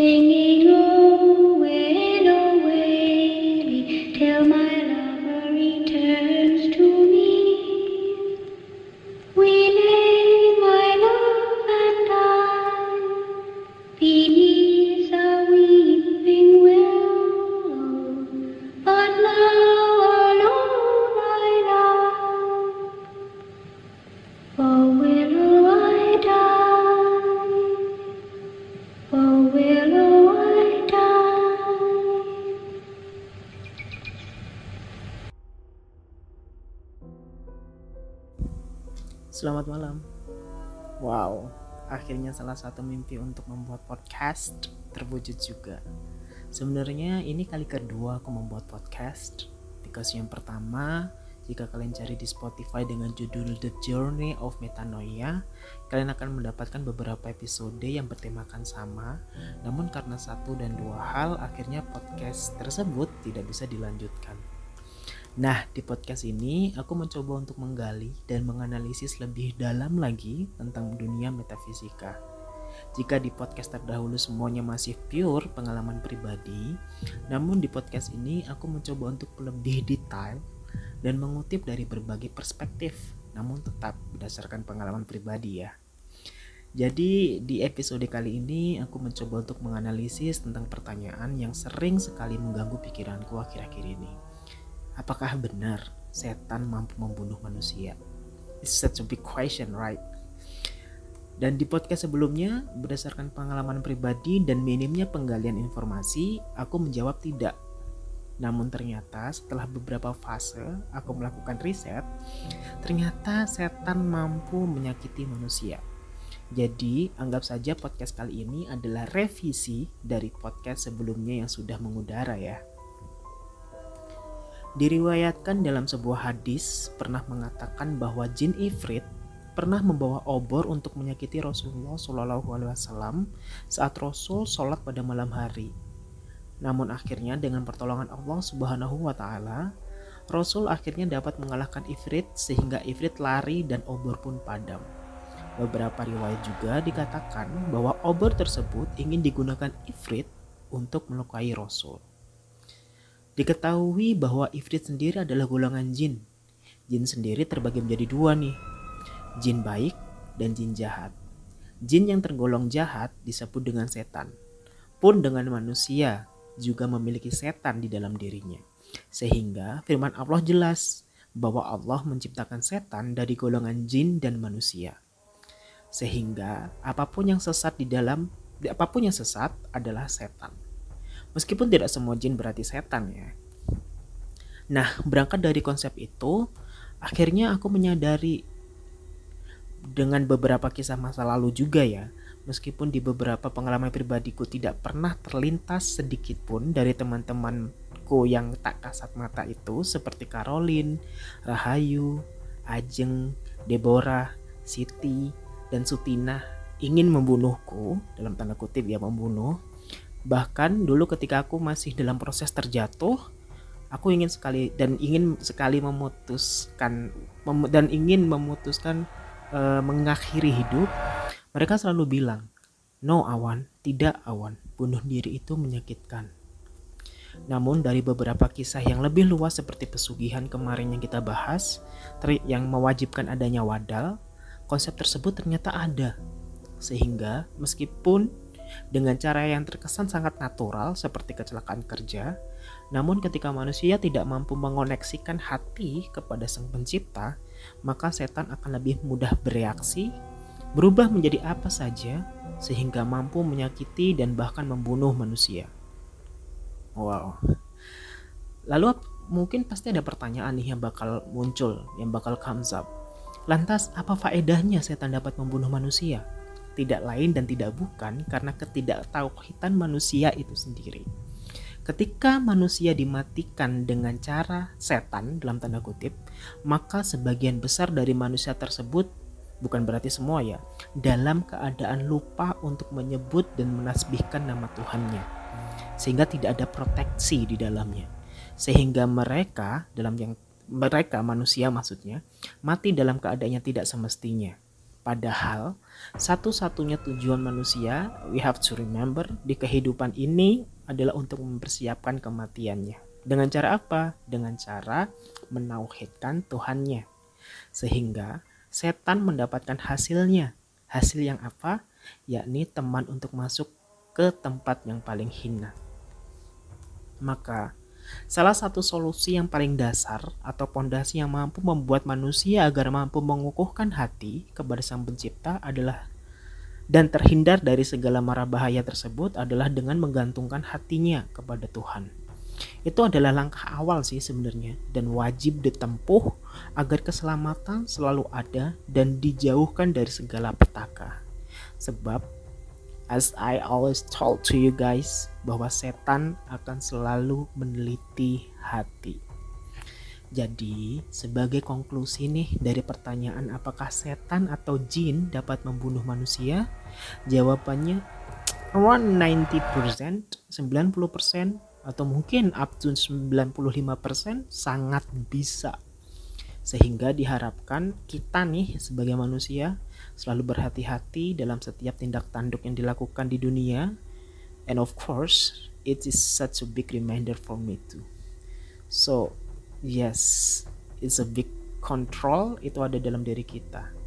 You. Selamat malam. Wow, akhirnya salah satu mimpi untuk membuat podcast terwujud juga. Sebenarnya ini kali kedua aku membuat podcast. Because yang pertama, jika kalian cari di Spotify dengan judul The Journey of Metanoia, kalian akan mendapatkan beberapa episode yang bertemakan sama. Namun karena satu dan dua hal, akhirnya podcast tersebut tidak bisa dilanjutkan. Nah, di podcast ini aku mencoba untuk menggali dan menganalisis lebih dalam lagi tentang dunia metafisika. Jika di podcast terdahulu semuanya masih pure pengalaman pribadi, namun di podcast ini aku mencoba untuk lebih detail dan mengutip dari berbagai perspektif, namun tetap berdasarkan pengalaman pribadi ya. Jadi di episode kali ini aku mencoba untuk menganalisis tentang pertanyaan yang sering sekali mengganggu pikiranku akhir-akhir ini. Apakah benar setan mampu membunuh manusia? It's such a big question, right? Dan di podcast sebelumnya, berdasarkan pengalaman pribadi dan minimnya penggalian informasi, aku menjawab tidak namun ternyata setelah beberapa fase aku melakukan riset, ternyata setan mampu menyakiti manusia. Jadi, anggap saja podcast kali ini adalah revisi dari podcast sebelumnya yang sudah mengudara ya. Diriwayatkan dalam sebuah hadis pernah mengatakan bahwa jin ifrit pernah membawa obor untuk menyakiti Rasulullah Shallallahu Alaihi Wasallam saat Rasul sholat pada malam hari namun akhirnya dengan pertolongan Allah Subhanahu wa taala, Rasul akhirnya dapat mengalahkan Ifrit sehingga Ifrit lari dan obor pun padam. Beberapa riwayat juga dikatakan bahwa obor tersebut ingin digunakan Ifrit untuk melukai Rasul. Diketahui bahwa Ifrit sendiri adalah golongan jin. Jin sendiri terbagi menjadi dua nih, jin baik dan jin jahat. Jin yang tergolong jahat disebut dengan setan. Pun dengan manusia juga memiliki setan di dalam dirinya. Sehingga firman Allah jelas bahwa Allah menciptakan setan dari golongan jin dan manusia. Sehingga apa pun yang sesat di dalam apa pun yang sesat adalah setan. Meskipun tidak semua jin berarti setan ya. Nah, berangkat dari konsep itu, akhirnya aku menyadari dengan beberapa kisah masa lalu juga ya, Meskipun di beberapa pengalaman pribadiku tidak pernah terlintas sedikit pun dari teman-temanku yang tak kasat mata itu seperti Caroline, Rahayu, Ajeng, Deborah, Siti, dan Sutina ingin membunuhku dalam tanda kutip ya membunuh. Bahkan dulu ketika aku masih dalam proses terjatuh, aku ingin sekali dan ingin sekali memutuskan mem, dan ingin memutuskan uh, mengakhiri hidup mereka selalu bilang, no awan, tidak awan, bunuh diri itu menyakitkan. Namun dari beberapa kisah yang lebih luas seperti pesugihan kemarin yang kita bahas, yang mewajibkan adanya wadal, konsep tersebut ternyata ada. Sehingga meskipun dengan cara yang terkesan sangat natural seperti kecelakaan kerja, namun ketika manusia tidak mampu mengoneksikan hati kepada sang pencipta, maka setan akan lebih mudah bereaksi berubah menjadi apa saja sehingga mampu menyakiti dan bahkan membunuh manusia. Wow. Lalu mungkin pasti ada pertanyaan nih yang bakal muncul, yang bakal comes up. Lantas apa faedahnya setan dapat membunuh manusia? Tidak lain dan tidak bukan karena ketidaktahuan manusia itu sendiri. Ketika manusia dimatikan dengan cara setan dalam tanda kutip, maka sebagian besar dari manusia tersebut bukan berarti semua ya, dalam keadaan lupa untuk menyebut dan menasbihkan nama Tuhannya. Sehingga tidak ada proteksi di dalamnya. Sehingga mereka dalam yang mereka manusia maksudnya mati dalam keadaannya tidak semestinya. Padahal satu-satunya tujuan manusia we have to remember di kehidupan ini adalah untuk mempersiapkan kematiannya. Dengan cara apa? Dengan cara menauhidkan Tuhannya. Sehingga setan mendapatkan hasilnya. Hasil yang apa? Yakni teman untuk masuk ke tempat yang paling hina. Maka, salah satu solusi yang paling dasar atau pondasi yang mampu membuat manusia agar mampu mengukuhkan hati kepada Sang Pencipta adalah dan terhindar dari segala mara bahaya tersebut adalah dengan menggantungkan hatinya kepada Tuhan. Itu adalah langkah awal sih sebenarnya dan wajib ditempuh agar keselamatan selalu ada dan dijauhkan dari segala petaka. Sebab as I always told to you guys bahwa setan akan selalu meneliti hati. Jadi, sebagai konklusi nih dari pertanyaan apakah setan atau jin dapat membunuh manusia? Jawabannya around 90%, 90% atau mungkin up to 95% sangat bisa. Sehingga diharapkan kita nih sebagai manusia selalu berhati-hati dalam setiap tindak tanduk yang dilakukan di dunia. And of course, it is such a big reminder for me too. So, yes, it's a big control itu ada dalam diri kita